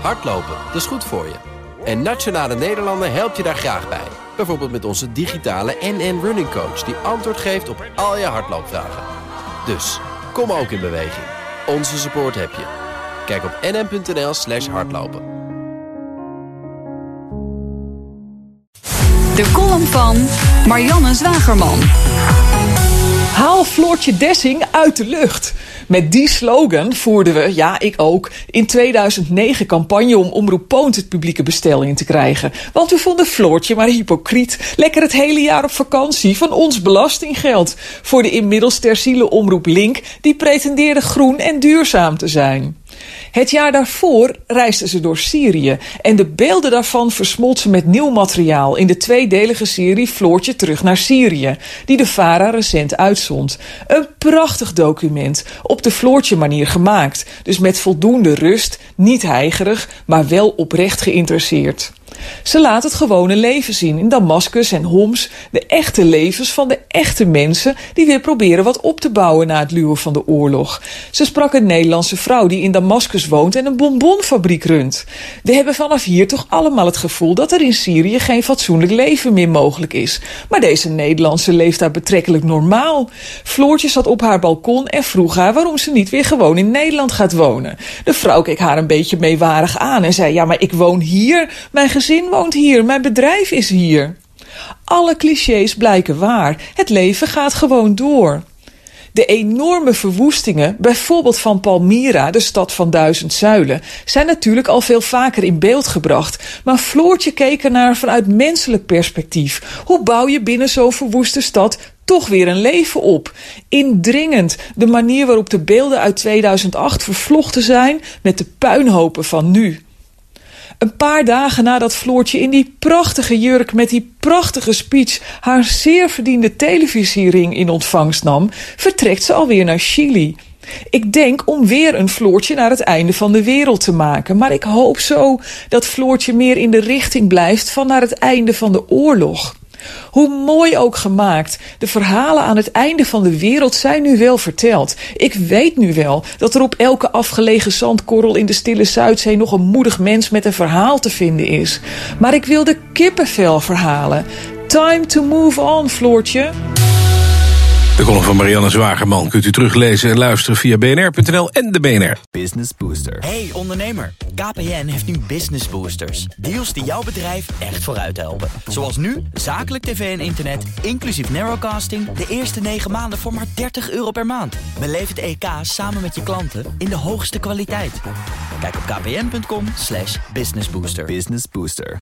Hardlopen, dat is goed voor je. En Nationale Nederlanden helpt je daar graag bij. Bijvoorbeeld met onze digitale NN Running Coach... die antwoord geeft op al je hardloopvragen. Dus, kom ook in beweging. Onze support heb je. Kijk op nn.nl slash hardlopen. De column van Marianne Zwagerman. Haal Floortje Dessing uit de lucht. Met die slogan voerden we, ja ik ook, in 2009 campagne om Omroep Poont het publieke bestelling te krijgen. Want we vonden Floortje maar hypocriet. Lekker het hele jaar op vakantie van ons belastinggeld. Voor de inmiddels terziele Omroep Link, die pretendeerde groen en duurzaam te zijn. Het jaar daarvoor reisde ze door Syrië en de beelden daarvan versmolt ze met nieuw materiaal in de tweedelige serie Floortje terug naar Syrië, die de VARA recent uitzond. Een prachtig document, op de Floortje manier gemaakt, dus met voldoende rust, niet heigerig, maar wel oprecht geïnteresseerd. Ze laat het gewone leven zien in Damascus en Homs, de echte levens van de echte mensen die weer proberen wat op te bouwen na het luwen van de oorlog. Ze sprak een Nederlandse vrouw die in Damascus woont en een bonbonfabriek runt. We hebben vanaf hier toch allemaal het gevoel dat er in Syrië geen fatsoenlijk leven meer mogelijk is. Maar deze Nederlandse leeft daar betrekkelijk normaal. Floortje zat op haar balkon en vroeg haar waarom ze niet weer gewoon in Nederland gaat wonen. De vrouw keek haar een beetje meewarig aan en zei: Ja, maar ik woon hier. Mijn gezin woont hier. Mijn bedrijf is hier. Alle clichés blijken waar. Het leven gaat gewoon door. De enorme verwoestingen, bijvoorbeeld van Palmyra, de stad van duizend zuilen, zijn natuurlijk al veel vaker in beeld gebracht. Maar Floortje keek ernaar vanuit menselijk perspectief. Hoe bouw je binnen zo'n verwoeste stad toch weer een leven op. Indringend de manier waarop de beelden uit 2008 vervlochten zijn met de puinhopen van nu. Een paar dagen nadat Floortje in die prachtige jurk met die prachtige speech haar zeer verdiende televisiering in ontvangst nam, vertrekt ze alweer naar Chili. Ik denk om weer een Floortje naar het einde van de wereld te maken, maar ik hoop zo dat Floortje meer in de richting blijft van naar het einde van de oorlog. Hoe mooi ook gemaakt, de verhalen aan het einde van de wereld zijn nu wel verteld. Ik weet nu wel dat er op elke afgelegen zandkorrel in de stille Zuidzee nog een moedig mens met een verhaal te vinden is. Maar ik wil de kippenvel verhalen. Time to move on, Floortje. De column van Marianne Zwagerman kunt u teruglezen en luisteren via bnr.nl en de BNR. Business Booster. Hey ondernemer, KPN heeft nu Business Boosters. Deals die jouw bedrijf echt vooruit helpen. Zoals nu, zakelijk tv en internet, inclusief narrowcasting... de eerste 9 maanden voor maar 30 euro per maand. Beleef het EK samen met je klanten in de hoogste kwaliteit. Kijk op kpn.com businessbooster. Business Booster.